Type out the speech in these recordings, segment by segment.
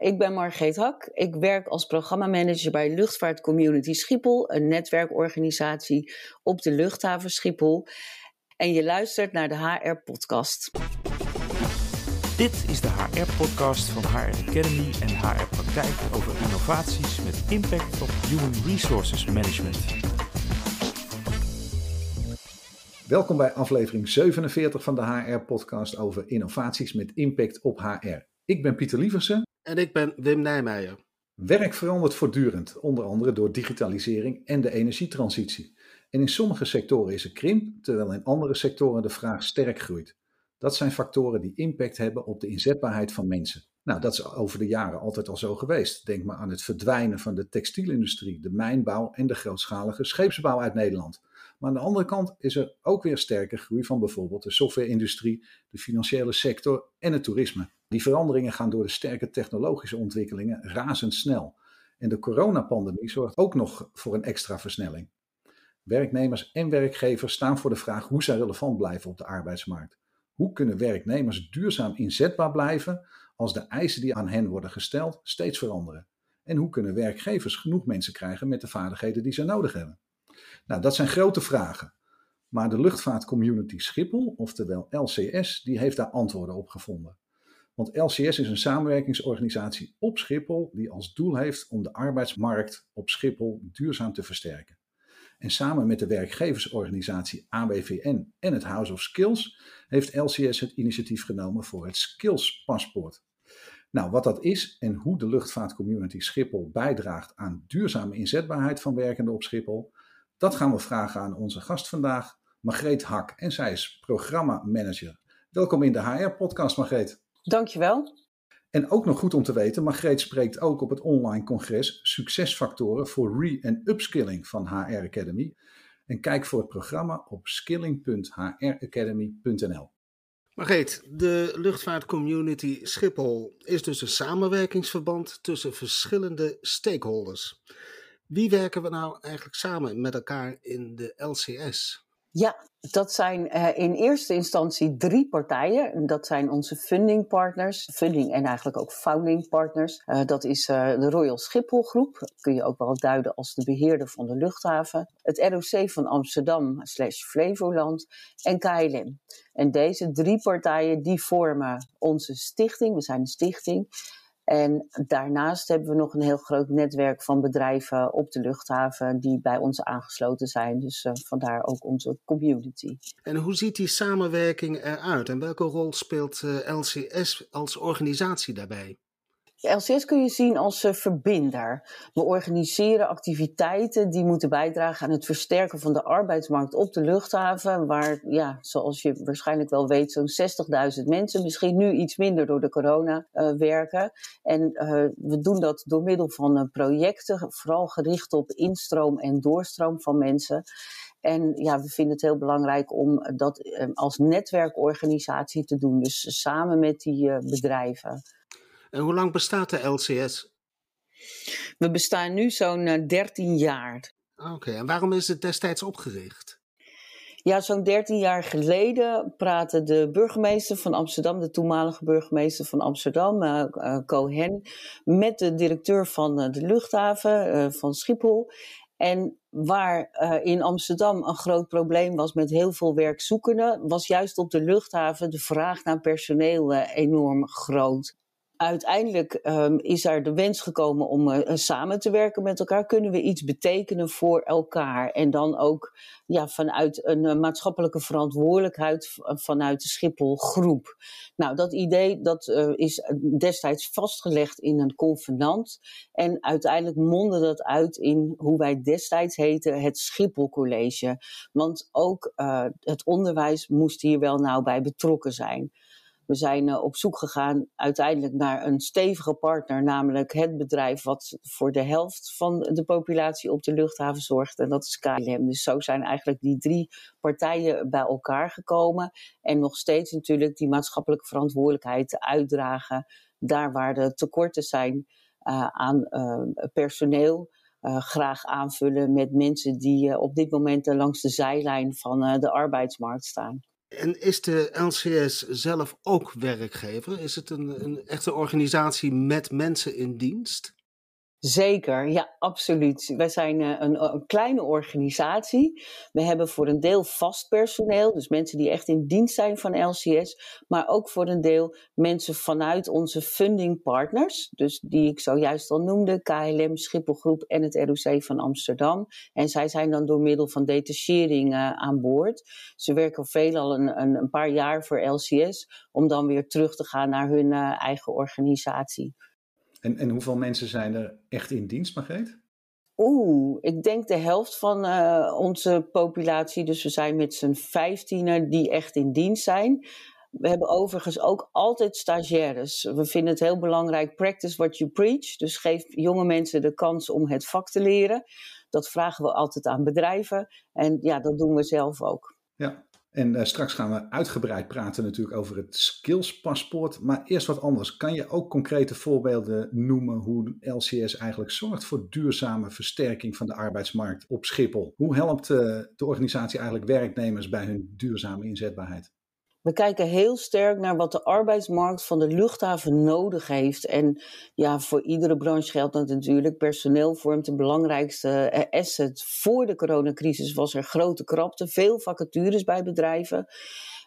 Ik ben Margreet Hak. Ik werk als programmamanager bij Luchtvaart Community Schiphol, een netwerkorganisatie op de luchthaven Schiphol. En je luistert naar de HR-podcast. Dit is de HR-podcast van HR Academy en HR Praktijk over innovaties met impact op Human Resources Management. Welkom bij aflevering 47 van de HR-podcast over innovaties met impact op HR. Ik ben Pieter Lieversen. En ik ben Wim Nijmeijer. Werk verandert voortdurend, onder andere door digitalisering en de energietransitie. En in sommige sectoren is er krimp, terwijl in andere sectoren de vraag sterk groeit. Dat zijn factoren die impact hebben op de inzetbaarheid van mensen. Nou, dat is over de jaren altijd al zo geweest. Denk maar aan het verdwijnen van de textielindustrie, de mijnbouw en de grootschalige scheepsbouw uit Nederland. Maar aan de andere kant is er ook weer sterke groei van bijvoorbeeld de softwareindustrie, de financiële sector en het toerisme. Die veranderingen gaan door de sterke technologische ontwikkelingen razendsnel. En de coronapandemie zorgt ook nog voor een extra versnelling. Werknemers en werkgevers staan voor de vraag hoe zij relevant blijven op de arbeidsmarkt. Hoe kunnen werknemers duurzaam inzetbaar blijven als de eisen die aan hen worden gesteld steeds veranderen? En hoe kunnen werkgevers genoeg mensen krijgen met de vaardigheden die ze nodig hebben? Nou, dat zijn grote vragen. Maar de luchtvaartcommunity Schiphol, oftewel LCS, die heeft daar antwoorden op gevonden. Want LCS is een samenwerkingsorganisatie op Schiphol die als doel heeft om de arbeidsmarkt op Schiphol duurzaam te versterken. En samen met de werkgeversorganisatie AWVN en het House of Skills heeft LCS het initiatief genomen voor het Skills Paspoort. Nou, wat dat is en hoe de luchtvaartcommunity Schiphol bijdraagt aan duurzame inzetbaarheid van werkenden op Schiphol, dat gaan we vragen aan onze gast vandaag, Margreet Hak. En zij is programmamanager. Welkom in de HR-podcast, Margreet. Dankjewel. En ook nog goed om te weten, Margreet spreekt ook op het online congres Succesfactoren voor Re- en Upskilling van HR Academy. En kijk voor het programma op skilling.hracademy.nl. Margreet, de luchtvaartcommunity Schiphol is dus een samenwerkingsverband tussen verschillende stakeholders. Wie werken we nou eigenlijk samen met elkaar in de LCS? Ja, dat zijn uh, in eerste instantie drie partijen. Dat zijn onze funding partners, funding en eigenlijk ook founding partners. Uh, dat is uh, de Royal Schiphol Groep, kun je ook wel duiden als de beheerder van de luchthaven. Het ROC van Amsterdam slash Flevoland en KLM. En deze drie partijen die vormen onze stichting, we zijn een stichting. En daarnaast hebben we nog een heel groot netwerk van bedrijven op de luchthaven die bij ons aangesloten zijn. Dus uh, vandaar ook onze community. En hoe ziet die samenwerking eruit en welke rol speelt eh, LCS als organisatie daarbij? LCS kun je zien als uh, verbinder. We organiseren activiteiten die moeten bijdragen aan het versterken van de arbeidsmarkt op de luchthaven, waar, ja, zoals je waarschijnlijk wel weet, zo'n 60.000 mensen, misschien nu iets minder door de corona, uh, werken. En uh, we doen dat door middel van projecten, vooral gericht op instroom en doorstroom van mensen. En ja, we vinden het heel belangrijk om dat als netwerkorganisatie te doen, dus samen met die bedrijven. En hoe lang bestaat de LCS? We bestaan nu zo'n 13 eh, jaar. Oké, en waarom is het destijds opgericht? Ja, zo'n 13 jaar geleden praatte de burgemeester van Amsterdam, de toenmalige burgemeester van Amsterdam, uh, uh, Cohen, met de directeur van de luchthaven van Schiphol. En waar in Amsterdam een groot probleem was met heel veel werkzoekenden, was juist op de luchthaven de vraag naar personeel enorm groot uiteindelijk um, is er de wens gekomen om uh, samen te werken met elkaar. Kunnen we iets betekenen voor elkaar? En dan ook ja, vanuit een uh, maatschappelijke verantwoordelijkheid vanuit de Schiphol groep. Nou, dat idee dat, is destijds vastgelegd in een convenant. En uiteindelijk mondde dat uit in hoe wij destijds heten het Schiphol College. Want ook het onderwijs moest hier wel nauw bij betrokken zijn. We zijn uh, op zoek gegaan uiteindelijk naar een stevige partner, namelijk het bedrijf wat voor de helft van de populatie op de luchthaven zorgt. En dat is KLM. Dus zo zijn eigenlijk die drie partijen bij elkaar gekomen. En nog steeds natuurlijk die maatschappelijke verantwoordelijkheid uitdragen. Daar waar de tekorten zijn uh, aan uh, personeel. Graag aanvullen met mensen die op dit moment langs de zijlijn van de arbeidsmarkt staan. En is de LCS zelf ook werkgever? Is het een, een echte organisatie met mensen in dienst? Zeker, ja, absoluut. Wij zijn eh, een, een, kleine organisatie. We hebben voor een deel vast personeel, dus mensen die echt in dienst zijn van LCS, maar ook voor een deel mensen vanuit onze funding partners, dus die ik zojuist al noemde, KLM, Schipholgroep en het ROC van Amsterdam. En zij zijn dan door middel van detachering uh, aan boord. Ze werken veelal een, een, een, paar jaar voor LCS, om dan weer terug te gaan naar hun eigen organisatie. En, en hoeveel mensen zijn er echt in dienst, Margreet? Oeh, ik denk de helft van uh, onze populatie. Dus we zijn met z'n vijftienen die echt in dienst zijn. We hebben overigens ook altijd stagiaires. We vinden het heel belangrijk, practice what you preach. Dus geef jonge mensen de kans om het vak te leren. Dat vragen we altijd aan bedrijven. En ja, dat doen we zelf ook. Ja, en uh, straks gaan we uitgebreid praten natuurlijk over het skillspaspoort. Maar eerst wat anders. Kan je ook concrete voorbeelden noemen hoe LCS eigenlijk zorgt voor duurzame versterking van de arbeidsmarkt op Schiphol? Hoe helpt uh, de organisatie eigenlijk werknemers bij hun duurzame inzetbaarheid? We kijken heel sterk naar wat de arbeidsmarkt van de luchthaven nodig heeft. En ja, voor iedere branche geldt dat natuurlijk. Personeel vormt de belangrijkste eh, asset. Voor de coronacrisis was er grote krapte, veel vacatures bij bedrijven.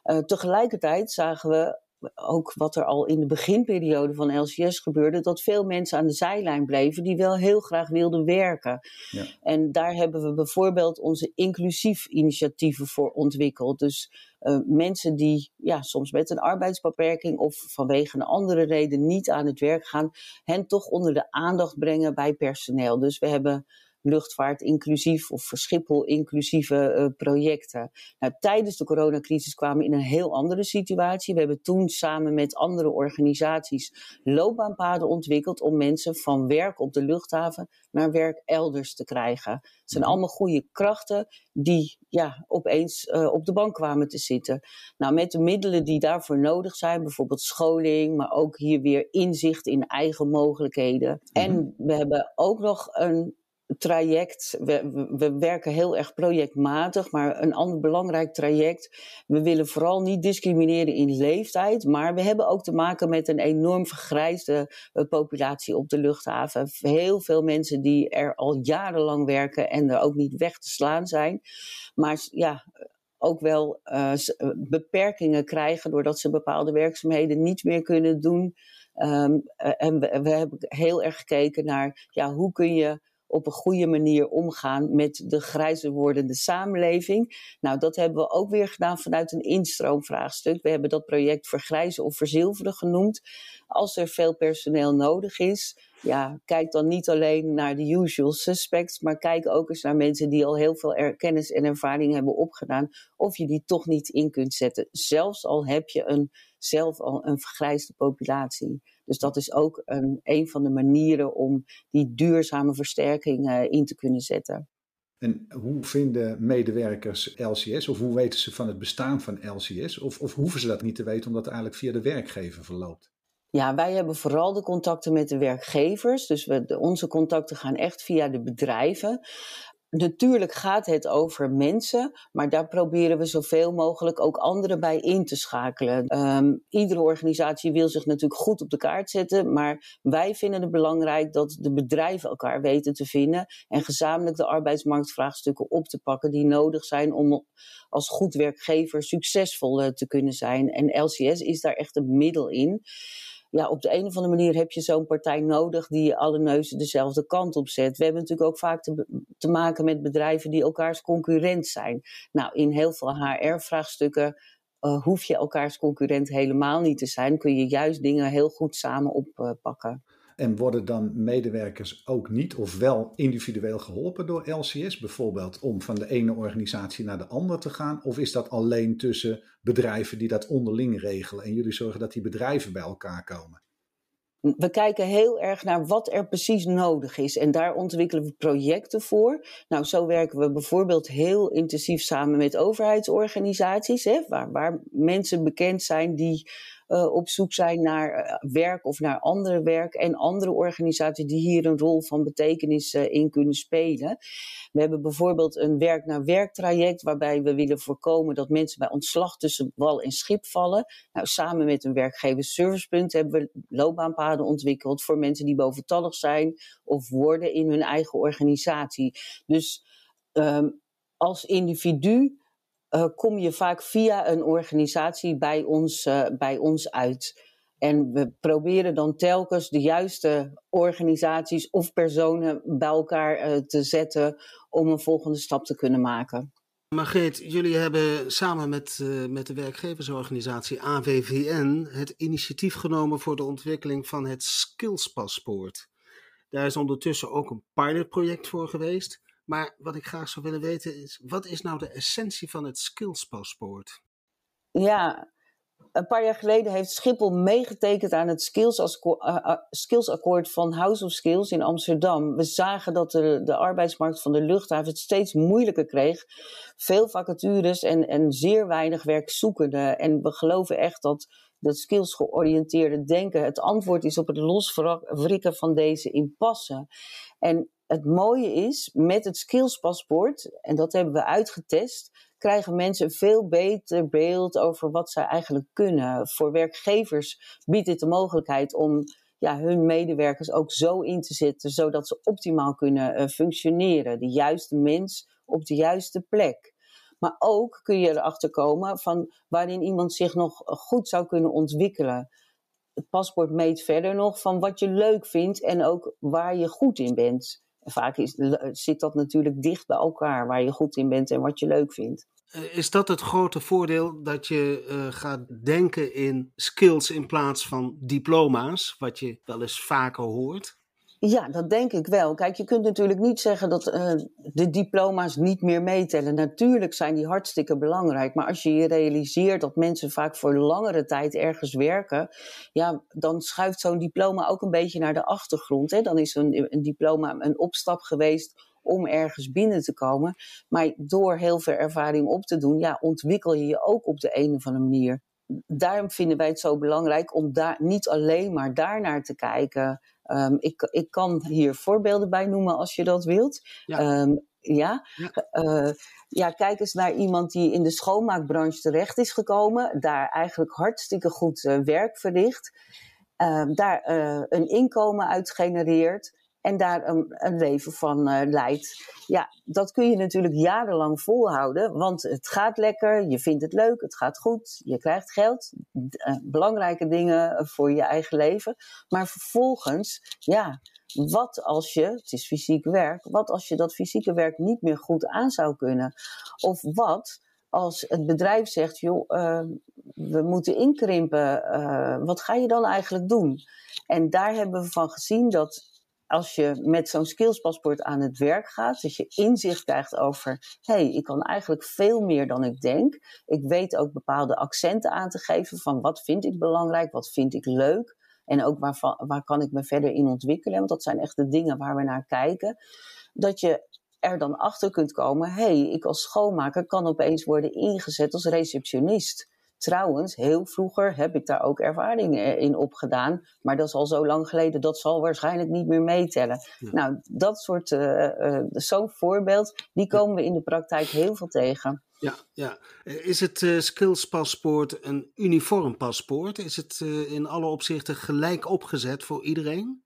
Uh, tegelijkertijd zagen we ook wat er al in de beginperiode van LCS gebeurde, dat veel mensen aan de zijlijn bleven die wel heel graag wilden werken. Ja. En daar hebben we bijvoorbeeld onze inclusief initiatieven voor ontwikkeld. Dus uh, mensen die ja, soms met een arbeidsbeperking of vanwege een andere reden niet aan het werk gaan, hen toch onder de aandacht brengen bij personeel. Dus we hebben luchtvaart inclusief of Schiphol inclusieve uh, projecten. Nou, tijdens de coronacrisis kwamen we in een heel andere situatie. We hebben toen samen met andere organisaties loopbaanpaden ontwikkeld om mensen van werk op de luchthaven naar werk elders te krijgen. Het zijn mhm. allemaal goede krachten die ja, opeens uh, op de bank kwamen te zitten. Nou, met de middelen die daarvoor nodig zijn, bijvoorbeeld scholing, maar ook hier weer inzicht in eigen mogelijkheden. Mm En we hebben ook nog een traject. We, we, werken heel erg projectmatig, maar een ander belangrijk traject. We willen vooral niet discrimineren in leeftijd, maar we hebben ook te maken met een enorm vergrijsde populatie op de luchthaven. Heel veel mensen die er al jarenlang werken en er ook niet weg te slaan zijn. Maar ja, ook wel uh, beperkingen krijgen doordat ze bepaalde werkzaamheden niet meer kunnen doen. Um, en we, we hebben heel erg gekeken naar ja, hoe kun je op een goede manier omgaan met de grijzer wordende samenleving. Nou, dat hebben we ook weer gedaan vanuit een instroomvraagstuk. We hebben dat project vergrijzen of verzilveren genoemd. Als er veel personeel nodig is, ja, kijk dan niet alleen naar de usual suspects, maar kijk ook eens naar mensen die al heel veel kennis en ervaring hebben opgedaan, of je die toch niet in kunt zetten. Zelfs al heb je een, zelf al een vergrijsde populatie. Dus dat is ook een, een van de manieren om die duurzame versterking uh, in te kunnen zetten. En hoe vinden medewerkers LCS of hoe weten ze van het bestaan van LCS? Of, of hoeven ze dat niet te weten omdat het eigenlijk via de werkgever verloopt? Ja, wij hebben vooral de contacten met de werkgevers. Dus we, onze contacten gaan echt via de bedrijven. Natuurlijk gaat het over mensen, maar daar proberen we zoveel mogelijk ook anderen bij in te schakelen. Um, iedere organisatie wil zich natuurlijk goed op de kaart zetten, maar wij vinden het belangrijk dat de bedrijven elkaar weten te vinden en gezamenlijk de arbeidsmarktvraagstukken op te pakken die nodig zijn om als goed werkgever succesvol uh, te kunnen zijn. En LCS is daar echt een middel in ja, op de een of andere manier heb je zo'n partij nodig die alle neuzen dezelfde kant op zet. We hebben natuurlijk ook vaak te, te maken met bedrijven die elkaars concurrent zijn. Nou, in heel veel HR-vraagstukken uh, hoef je elkaars concurrent helemaal niet te zijn. Kun je juist dingen heel goed samen oppakken. En worden dan medewerkers ook niet of wel individueel geholpen door LCS, bijvoorbeeld om van de ene organisatie naar de andere te gaan? Of is dat alleen tussen bedrijven die dat onderling regelen en jullie zorgen dat die bedrijven bij elkaar komen? We kijken heel erg naar wat er precies nodig is en daar ontwikkelen we projecten voor. Nou, zo werken we bijvoorbeeld heel intensief samen met overheidsorganisaties, hè, waar, waar mensen bekend zijn die op zoek zijn naar werk of naar andere werk. En andere organisaties die hier een rol van betekenis in kunnen spelen. We hebben bijvoorbeeld een werk-naar-werk traject waarbij we willen voorkomen dat mensen bij ontslag tussen wal en schip vallen. Nou, samen met een werkgeversservicepunt hebben we loopbaanpaden ontwikkeld voor mensen die boventallig zijn of worden in hun eigen organisatie. Dus ehm, als individu uh, kom je vaak via een organisatie bij ons, uh, bij ons uit. En we proberen dan telkens de juiste organisaties of personen bij elkaar uh, te zetten om een volgende stap te kunnen maken. Margreet, jullie hebben samen met, met de werkgeversorganisatie AWVN het initiatief genomen voor de ontwikkeling van het Skillspaspoort. Daar is ondertussen ook een pilotproject voor geweest. Maar wat ik graag zou willen weten is, wat is nou de essentie van het Skillspaspoort? Ja, een paar jaar geleden heeft Schiphol meegetekend aan het skillsakkoord van House of Skills in Amsterdam. We zagen dat de, de arbeidsmarkt van de luchthaven het steeds moeilijker kreeg. Veel vacatures en, en zeer weinig werkzoekenden. En we geloven echt dat dat skills georiënteerde denken het antwoord is op het loswrikken van deze impasse. En het mooie is, met het skillspaspoort, en dat hebben we uitgetest, krijgen mensen een veel beter beeld over wat zij eigenlijk kunnen. Voor werkgevers biedt dit de mogelijkheid om ja, hun medewerkers ook zo in te zetten, zodat ze optimaal kunnen uh, functioneren. De juiste mens op de juiste plek. Maar ook kun je erachter komen van waarin iemand zich nog goed zou kunnen ontwikkelen. Het paspoort meet verder nog van wat je leuk vindt en ook waar je goed in bent. Vaak is, zit dat natuurlijk dicht bij elkaar, waar je goed in bent en wat je leuk vindt. Eh, is dat het grote voordeel dat je uh, gaat denken in skills in plaats van diploma's, wat je wel eens vaker hoort? Ja, dat denk ik wel. Kijk, je kunt natuurlijk niet zeggen dat uh, de diploma's niet meer meetellen. Natuurlijk zijn die hartstikke belangrijk. Maar als je je realiseert dat mensen vaak voor langere tijd ergens werken, ja, dan schuift zo'n diploma ook een beetje naar de achtergrond. Hè? Dan is een, een diploma een opstap geweest om ergens binnen te komen. Maar door heel veel ervaring op te doen, ja, ontwikkel je je ook op de een of andere manier. Daarom vinden wij het zo belangrijk om daar niet alleen maar daarnaar te kijken. Um, ik, ik kan hier voorbeelden bij noemen als je dat wilt. Ja. Um, ja, ja. Uh, ja, kijk eens naar iemand die in de schoonmaakbranche terecht is gekomen, daar eigenlijk hartstikke goed uh, werk verricht, uh, daar uh, een inkomen uit genereert en daar een, een leven van uh, leidt. Ja, dat kun je natuurlijk jarenlang volhouden, want het gaat lekker, je vindt het leuk, het gaat goed, je krijgt geld, uh, belangrijke dingen voor je eigen leven. Maar vervolgens, ja, wat als je, het is fysiek werk, wat als je dat fysieke werk niet meer goed aan zou kunnen? Of wat als het bedrijf zegt, joh, uh, we moeten inkrimpen, wat ga je dan eigenlijk doen? En daar hebben we van gezien dat als je met zo'n skillspaspoort aan het werk gaat, dat je inzicht krijgt over, hé, hey, ik kan eigenlijk veel meer dan ik denk. Ik weet ook bepaalde accenten aan te geven van wat vind ik belangrijk, wat vind ik leuk. En ook waar, waar kan ik me verder in ontwikkelen. Want dat zijn echt de dingen waar we naar kijken. Dat je er dan achter kunt komen, hé, hey, ik als schoonmaker kan opeens worden ingezet als receptionist. Trouwens, heel vroeger heb ik daar ook ervaring eh, in opgedaan. Maar dat is al zo lang geleden, dat zal waarschijnlijk niet meer meetellen. Nou, dat soort, uh, uh, zo'n voorbeeld, die komen we in de praktijk heel veel tegen. Ja, ja. Is het uh, skillspaspoort een uniform paspoort? Is het in alle opzichten gelijk opgezet voor iedereen?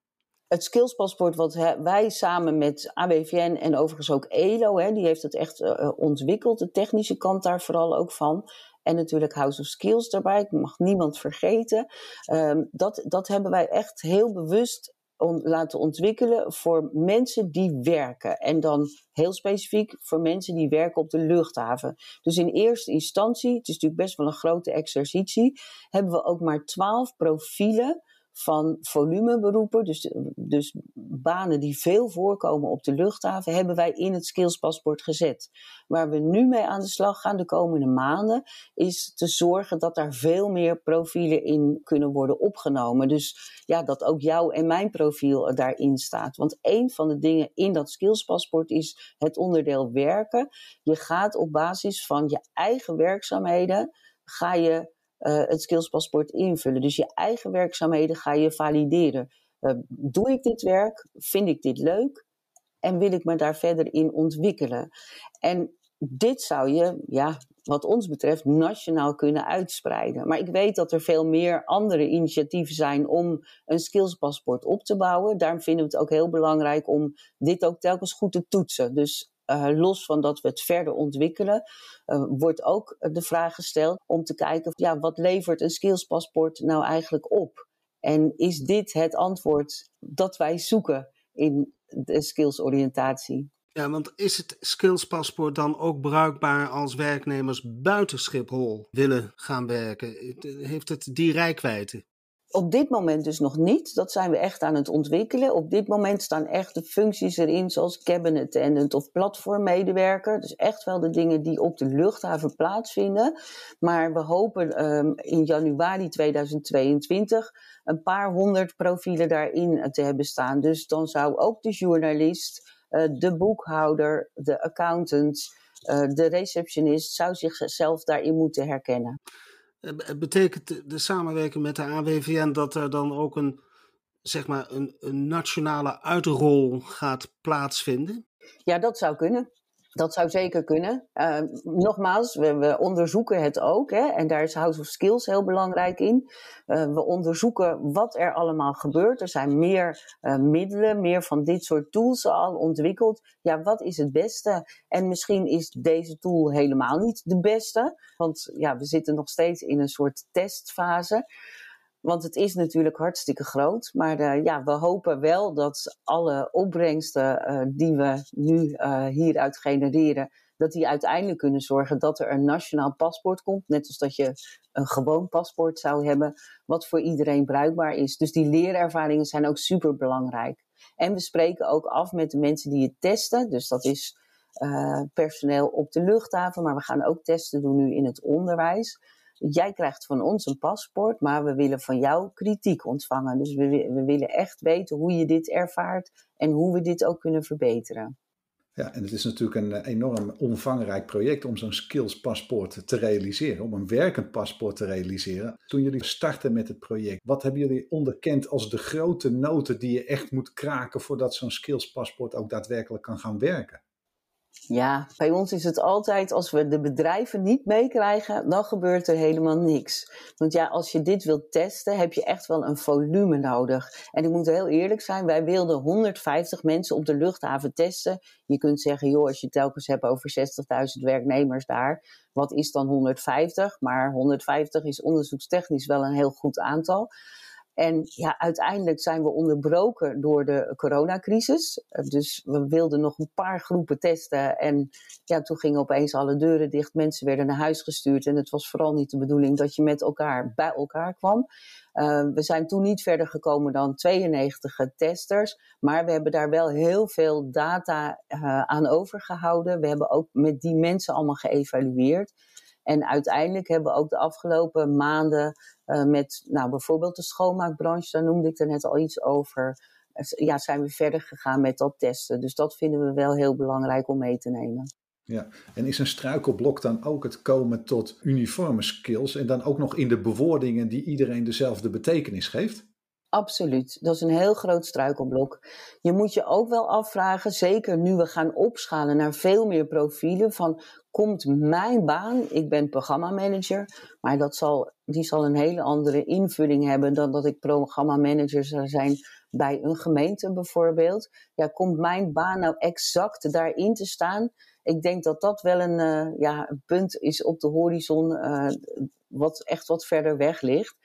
Het skillspaspoort wat wij samen met ABVN en overigens ook ELO, hè, die heeft het echt uh, ontwikkeld, de technische kant daar vooral ook van. En natuurlijk House of Skills daarbij, ik mag niemand vergeten. Um, dat, dat hebben wij echt heel bewust laten ontwikkelen voor mensen die werken. En dan heel specifiek voor mensen die werken op de luchthaven. Dus in eerste instantie, het is natuurlijk best wel een grote exercitie, hebben we ook maar twaalf profielen van volumeberoepen, dus, dus banen die veel voorkomen op de luchthaven, hebben wij in het skillspaspoort gezet. Waar we nu mee aan de slag gaan de komende maanden, is te zorgen dat daar veel meer profielen in kunnen worden opgenomen. Dus ja, dat ook jouw en mijn profiel daarin staat. Want een van de dingen in dat skillspaspoort is het onderdeel werken. Je gaat op basis van je eigen werkzaamheden, ga je het skillspaspoort invullen. Dus je eigen werkzaamheden ga je valideren. doe ik dit werk? Vind ik dit leuk? En wil ik me daar verder in ontwikkelen? En dit zou je, ja, wat ons betreft, nationaal kunnen uitspreiden. Maar ik weet dat er veel meer andere initiatieven zijn om een skillspaspoort op te bouwen. Daarom vinden we het ook heel belangrijk om dit ook telkens goed te toetsen. Dus uh, los van dat we het verder ontwikkelen, uh, wordt ook de vraag gesteld om te kijken, ja, wat levert een skillspaspoort nou eigenlijk op? En is dit het antwoord dat wij zoeken in de skillsoriëntatie? Ja, want is het skillspaspoort dan ook bruikbaar als werknemers buiten Schiphol willen gaan werken? Heeft het die rijkwijde? Op dit moment dus nog niet. Dat zijn we echt aan het ontwikkelen. Op dit moment staan echt de functies erin, zoals cabinet attendant of platformmedewerker. Dus echt wel de dingen die op de luchthaven plaatsvinden. Maar we hopen um, in januari 2022 een paar honderd profielen daarin te hebben staan. Dus dan zou ook de journalist eh, de boekhouder, de accountant, eh, de receptionist zou zichzelf daarin moeten herkennen. Betekent de samenwerking met de AWVN dat er dan ook een, zeg maar een, een nationale uitrol gaat plaatsvinden? Ja, dat zou kunnen. Dat zou zeker kunnen. Uh, nogmaals, we, we, onderzoeken het ook. Hè, en daar is House of Skills heel belangrijk in. Uh, we onderzoeken wat er allemaal gebeurt. Er zijn meer uh, middelen, meer van dit soort tools al ontwikkeld. Ja, wat is het beste? En misschien is deze tool helemaal niet de beste. Want ja, we zitten nog steeds in een soort testfase. Want het is natuurlijk hartstikke groot. Maar uh, ja, we hopen wel dat alle opbrengsten uh, die we nu uh, hieruit genereren, dat die uiteindelijk kunnen zorgen dat er een nationaal paspoort komt. Net als dat je een gewoon paspoort zou hebben, wat voor iedereen bruikbaar is. Dus die leerervaringen zijn ook super belangrijk. En we spreken ook af met de mensen die het testen. Dus dat is personeel op de luchthaven, maar we gaan ook testen doen nu in het onderwijs jij krijgt van ons een paspoort, maar we willen van jou kritiek ontvangen. Dus we, we willen echt weten hoe je dit ervaart en hoe we dit ook kunnen verbeteren. Ja, en het is natuurlijk een eh, enorm omvangrijk project om zo'n skills-paspoort te realiseren, om een werkend paspoort te realiseren. Toen jullie starten met het project, wat hebben jullie onderkend als de grote noten die je echt moet kraken voordat zo'n skills-paspoort ook daadwerkelijk kan gaan werken? Ja, bij ons is het altijd als we de bedrijven niet meekrijgen, dan gebeurt er helemaal niks. Want ja, als je dit wilt testen, heb je echt wel een volume nodig. En ik moet heel eerlijk zijn, wij wilden 150 mensen op de luchthaven testen. Je kunt zeggen, joh, als je telkens hebt over 60.000 werknemers daar, wat is dan 150? Maar 150 is onderzoekstechnisch wel een heel goed aantal. En ja, uiteindelijk zijn we onderbroken door de coronacrisis. Eh, dus we wilden nog een paar groepen testen. En ja, toen gingen opeens alle deuren dicht. Mensen werden naar huis gestuurd. En het was vooral niet de bedoeling dat je met elkaar bij elkaar kwam. Uh, we zijn toen niet verder gekomen dan 92 testers. Maar we hebben daar wel heel veel data uh, aan overgehouden. We hebben ook met die mensen allemaal geëvalueerd. En uiteindelijk hebben we ook de afgelopen maanden uh, met nou, bijvoorbeeld de schoonmaakbranche, daar noemde ik er net al iets over. Ja, zijn we verder gegaan met dat testen. Dus dat vinden we wel heel belangrijk om mee te nemen. Ja, en is een struikelblok dan ook het komen tot uniforme skills en dan ook nog in de bewoordingen die iedereen dezelfde betekenis geeft? Absoluut, dat is een heel groot struikelblok. Je moet je ook wel afvragen, zeker nu we gaan opschalen naar veel meer profielen, van komt mijn baan, ik ben programmamanager, maar dat zal, die zal een hele andere invulling hebben dan dat ik programmamanager zou zijn bij een gemeente bijvoorbeeld. Ja, komt mijn baan nou exact daarin te staan? Ik denk dat dat wel een, uh, ja, punt is op de horizon uh, wat echt wat verder weg ligt.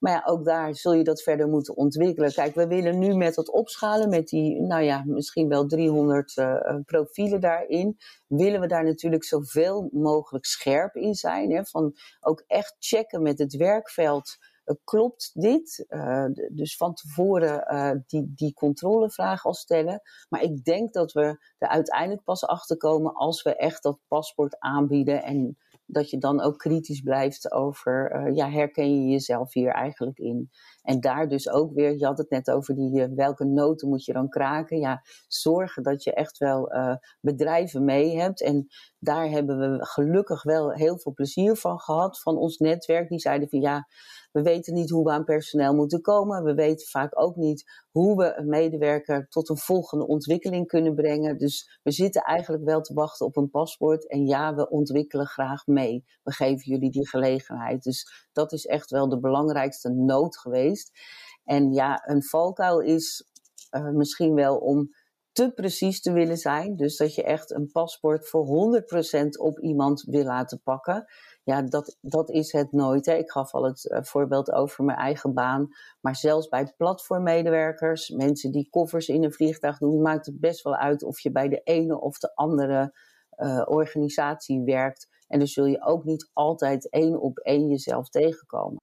Maar ja, ook daar zul je dat verder moeten ontwikkelen. Kijk, we willen nu met dat opschalen, met die, nou ja, misschien wel 300 uh, eh, profielen daarin, willen we daar natuurlijk zoveel mogelijk scherp in zijn. Hè? Van ook echt checken met het werkveld. Uh, klopt dit? Dus van tevoren die, die controlevraag al stellen. Maar ik denk dat we er uiteindelijk pas achter komen als we echt dat paspoort aanbieden en dat je dan ook kritisch blijft over, uh, ja, herken je jezelf hier eigenlijk in? En daar dus ook weer, je had het net over die, welke noten moet je dan kraken. Ja, zorgen dat je echt wel bedrijven mee hebt. En daar hebben we gelukkig wel heel veel plezier van gehad, van ons netwerk. Die zeiden van ja, we weten niet hoe we aan personeel moeten komen. We weten vaak ook niet hoe we een medewerker tot een volgende ontwikkeling kunnen brengen. Dus we zitten eigenlijk wel te wachten op een paspoort. En ja, we ontwikkelen graag mee. We geven jullie die gelegenheid. Dus dat is echt wel de belangrijkste nood geweest. En ja, een valkuil is uh, misschien wel om te precies te willen zijn. Dus dat je echt een paspoort voor 100% op iemand wil laten pakken. Ja, dat, dat is het nooit. Hè. Ik gaf al het uh, voorbeeld over mijn eigen baan. Maar zelfs bij platformmedewerkers, mensen die koffers in een vliegtuig doen, maakt het best wel uit of je bij de ene of de andere uh, organisatie werkt. En dus zul je ook niet altijd één op één jezelf tegenkomen.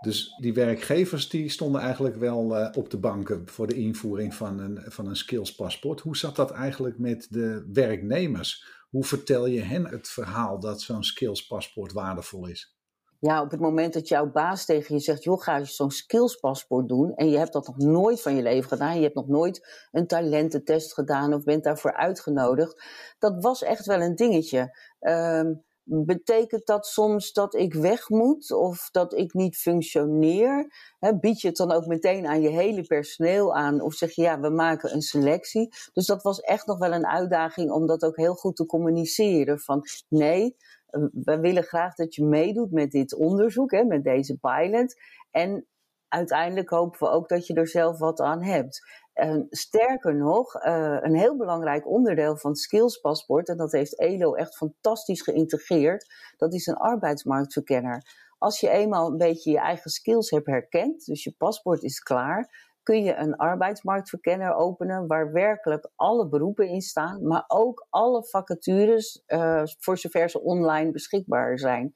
Dus die werkgevers die stonden eigenlijk wel uh, op de banken voor de invoering van een, van een skillspaspoort. Hoe zat dat eigenlijk met de werknemers? Hoe vertel je hen het verhaal dat zo'n skillspaspoort waardevol is? Ja, op het moment dat jouw baas tegen je zegt: joh, ga je zo'n skillspaspoort doen. en je hebt dat nog nooit van je leven gedaan. je hebt nog nooit een talententest gedaan of bent daarvoor uitgenodigd. Dat was echt wel een dingetje. Um, Betekent dat soms dat ik weg moet of dat ik niet functioneer? bied je het dan ook meteen aan je hele personeel aan? Of zeg je ja, we maken een selectie? Dus dat was echt nog wel een uitdaging om dat ook heel goed te communiceren. Van nee, eh, we willen graag dat je meedoet met dit onderzoek, hè, met deze pilot. En uiteindelijk hopen we ook dat je er zelf wat aan hebt. En sterker nog, uh, een heel belangrijk onderdeel van het skillspaspoort, en dat heeft ELO echt fantastisch geïntegreerd, dat is een arbeidsmarktverkenner. Als je eenmaal een beetje je eigen skills hebt herkend, dus je paspoort is klaar, kun je een arbeidsmarktverkenner openen waar werkelijk alle beroepen in staan, maar ook alle vacatures, uh, voor zover ze online beschikbaar zijn.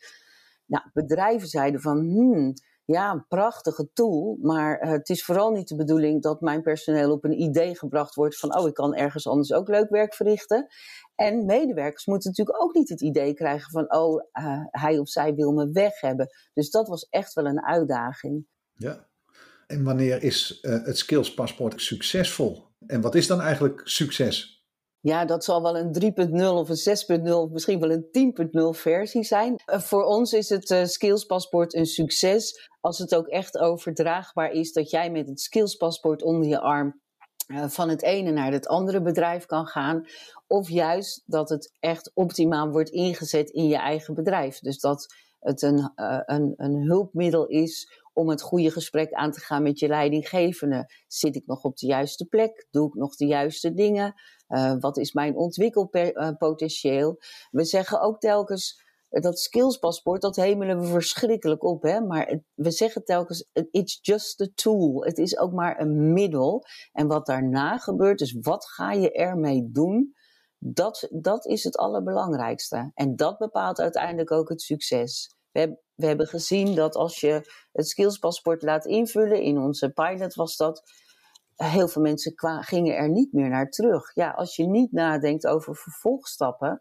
Nou, bedrijven zeiden van, hmm, ja, een prachtige tool. Maar uh, het is vooral niet de bedoeling dat mijn personeel op een idee gebracht wordt van, oh, ik kan ergens anders ook leuk werk verrichten. En medewerkers moeten natuurlijk ook niet het idee krijgen van, oh, uh, hij of zij wil me weg hebben. Dus dat was echt wel een uitdaging. Ja. En wanneer is uh, het skillspaspoort succesvol? En wat is dan eigenlijk succes? Ja, dat zal wel een 3.0 of een 6.0 of misschien wel een 10.0 versie zijn. Uh, voor ons is het uh, skillspaspoort een succes als het ook echt overdraagbaar is dat jij met het skillspaspoort onder je arm uh, van het ene naar het andere bedrijf kan gaan. Of juist dat het echt optimaal wordt ingezet in je eigen bedrijf. Dus dat het een, een, een hulpmiddel is om het goede gesprek aan te gaan met je leidinggevende. Zit ik nog op de juiste plek? Doe ik nog de juiste dingen? Uh, wat is mijn ontwikkelpotentieel? We zeggen ook telkens dat skillspaspoort, dat hemelen we verschrikkelijk op. Hè? Maar we zeggen telkens, it's just a tool. Het is ook maar een middel. En wat daarna gebeurt, dus wat ga je ermee doen? Dat, dat is het allerbelangrijkste. En dat bepaalt uiteindelijk ook het succes. We, hebben, we hebben gezien dat als je het skillspaspoort laat invullen, in onze pilot was dat, heel veel mensen gingen er niet meer naar terug. Ja, als je niet nadenkt over vervolgstappen,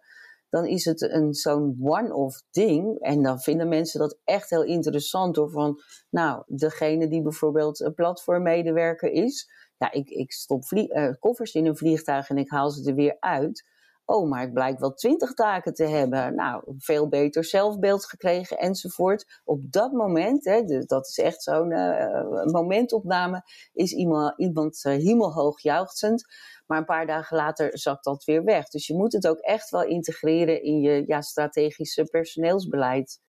dan is het een zo'n one-off ding. En dan vinden mensen dat echt heel interessant. Door van, nou, degene die bijvoorbeeld een platformmedewerker is. Ja, ik, ik stop uh, koffers in een vliegtuig en ik haal ze er weer uit. Oh, maar ik blijk wel twintig taken te hebben. Nou, veel beter zelfbeeld gekregen enzovoort. Op dat moment, hè, dat is echt zo'n uh, momentopname, is iemand, iemand uh, hemelhoog. Maar een paar dagen later zakt dat weer weg. Dus je moet het ook echt wel integreren in je ja, strategische personeelsbeleid.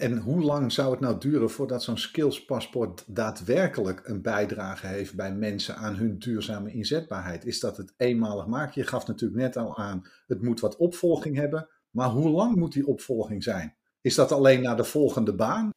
En hoe lang zou het nou duren voordat zo'n skillspaspoort daadwerkelijk een bijdrage heeft bij mensen aan hun duurzame inzetbaarheid? Is dat het eenmalig maken? Je gaf natuurlijk net al aan, het moet wat opvolging hebben. Maar hoe lang moet die opvolging zijn? Is dat alleen naar de volgende baan?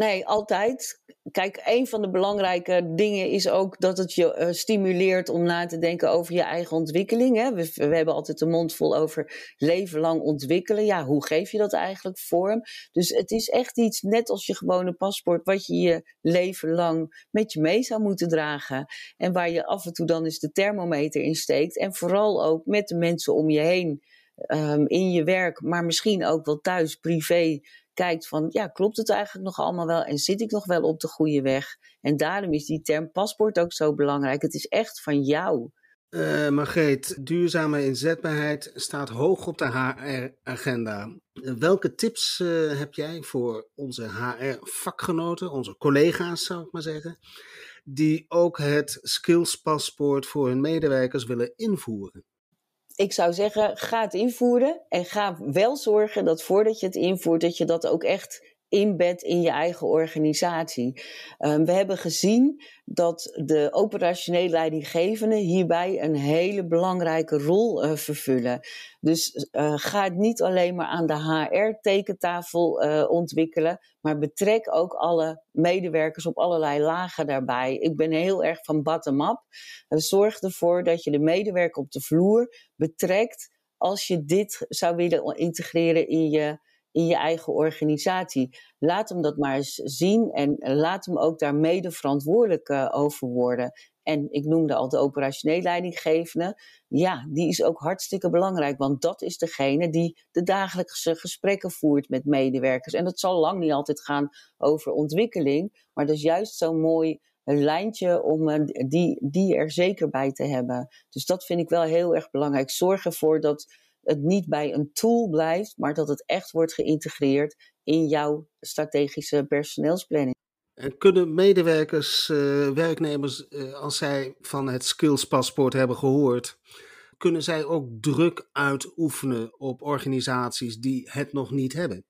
Nee, altijd. Kijk, een van de belangrijke dingen is ook dat het je uh, stimuleert om na te denken over je eigen ontwikkeling. Hè? We, we, hebben altijd de mond vol over leven lang ontwikkelen. Ja, hoe geef je dat eigenlijk vorm? Dus het is echt iets, net als je gewone paspoort, wat je je leven lang met je mee zou moeten dragen. En waar je af en toe dan eens de thermometer in steekt. En vooral ook met de mensen om je heen. Um, in je werk, maar misschien ook wel thuis, privé, kijkt van, ja, klopt het eigenlijk nog allemaal wel en zit ik nog wel op de goede weg? En daarom is die term paspoort ook zo belangrijk. Het is echt van jou. Uh, Margreet, duurzame inzetbaarheid staat hoog op de HR-agenda. Welke tips uh, heb jij voor onze HR-vakgenoten, onze collega's zou ik maar zeggen, die ook het skillspaspoort voor hun medewerkers willen invoeren? Ik zou zeggen, ga het invoeren en ga wel zorgen dat voordat je het invoert, dat je dat ook echt inbed in je eigen organisatie. Um, we hebben gezien dat de operationeel leidinggevenden hierbij een hele belangrijke rol uh, vervullen. Dus uh, ga het niet alleen maar aan de HR-tekentafel eh, ontwikkelen, maar betrek ook alle medewerkers op allerlei lagen daarbij. Ik ben heel erg van bottom-up. zorg ervoor dat je de medewerker op de vloer betrekt als je dit zou willen integreren in je in je eigen organisatie. Laat hem dat maar eens zien en laat hem ook daar mede verantwoordelijk uh, over worden. En ik noemde al de operationeel leidinggevende. Ja, die is ook hartstikke belangrijk, want dat is degene die de dagelijkse gesprekken voert met medewerkers. En dat zal lang niet altijd gaan over ontwikkeling, maar dat is juist zo'n mooi een lijntje om uh, die, die er zeker bij te hebben. Dus dat vind ik wel heel erg belangrijk. Zorg ervoor dat het niet bij een tool blijft, maar dat het echt wordt geïntegreerd in jouw strategische personeelsplanning. En kunnen medewerkers, uh, werknemers, uh, als zij van het skillspaspoort hebben gehoord, kunnen zij ook druk uitoefenen op organisaties die het nog niet hebben?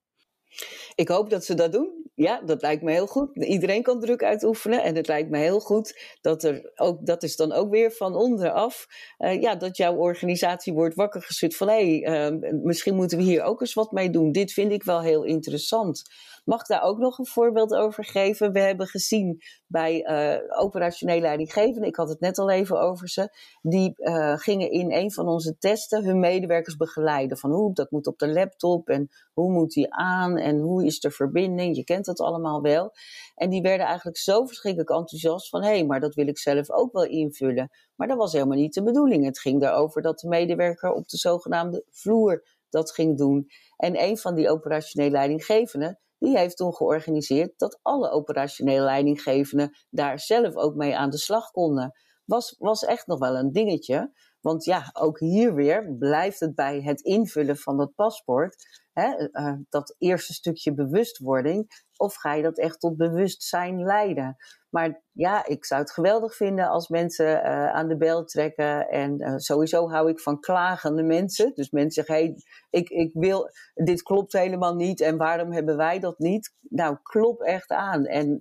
Ik hoop dat ze dat doen. Ja, dat lijkt me heel goed. Iedereen kan druk uitoefenen. En het lijkt me heel goed dat er ook, dat is dan ook weer van onderaf, uh, ja, dat jouw organisatie wordt wakker geschud van hé, uh, misschien moeten we hier ook eens wat mee doen. Dit vind ik wel heel interessant. Mag daar ook nog een voorbeeld over geven? We hebben gezien bij uh, operationele leidinggevenden, ik had het net al even over ze, die uh, gingen in een van onze testen hun medewerkers begeleiden. Van hoe dat moet op de laptop en hoe moet die aan en hoe is de verbinding. Je kent dat allemaal wel. En die werden eigenlijk zo verschrikkelijk enthousiast van hé, hey, maar dat wil ik zelf ook wel invullen. Maar dat was helemaal niet de bedoeling. Het ging erover dat de medewerker op de zogenaamde vloer dat ging doen. En een van die operationele leidinggevenden, die heeft toen georganiseerd dat alle operationele leidinggevenden daar zelf ook mee aan de slag konden. Was, was echt nog wel een dingetje. Want ja, ook hier weer blijft het bij het invullen van dat paspoort. Hè, uh, dat eerste stukje bewustwording. Of ga je dat echt tot bewustzijn leiden? Maar ja, ik zou het geweldig vinden als mensen uh, aan de bel trekken. En sowieso hou ik van klagende mensen. Dus mensen zeggen, ik, ik wil, dit klopt helemaal niet. En waarom hebben wij dat niet? Nou, klop echt aan. En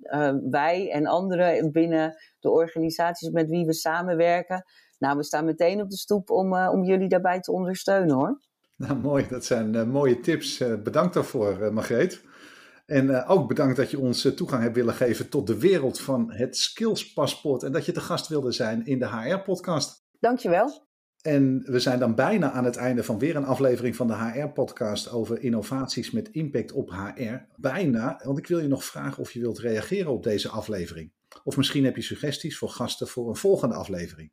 wij en anderen binnen de organisaties met wie we samenwerken. Nou, we staan meteen op de stoep om, om jullie daarbij te ondersteunen hoor. Nou, mooi. Dat zijn mooie tips. bedankt daarvoor, Margreet. En ook bedankt dat je ons toegang hebt willen geven tot de wereld van het skillspaspoort. En dat je te gast wilde zijn in de HR-podcast. Dankjewel. En we zijn dan bijna aan het einde van weer een aflevering van de HR-podcast over innovaties met impact op HR. Bijna, want ik wil je nog vragen of je wilt reageren op deze aflevering. Of misschien heb je suggesties voor gasten voor een volgende aflevering.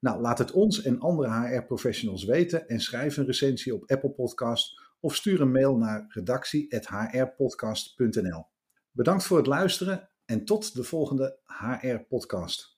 Nou, laat het ons en andere HR-professionals weten en schrijf een recensie op Apple Podcast of stuur een mail naar redactie.hrpodcast.nl. Bedankt voor het luisteren en tot de volgende HR-podcast.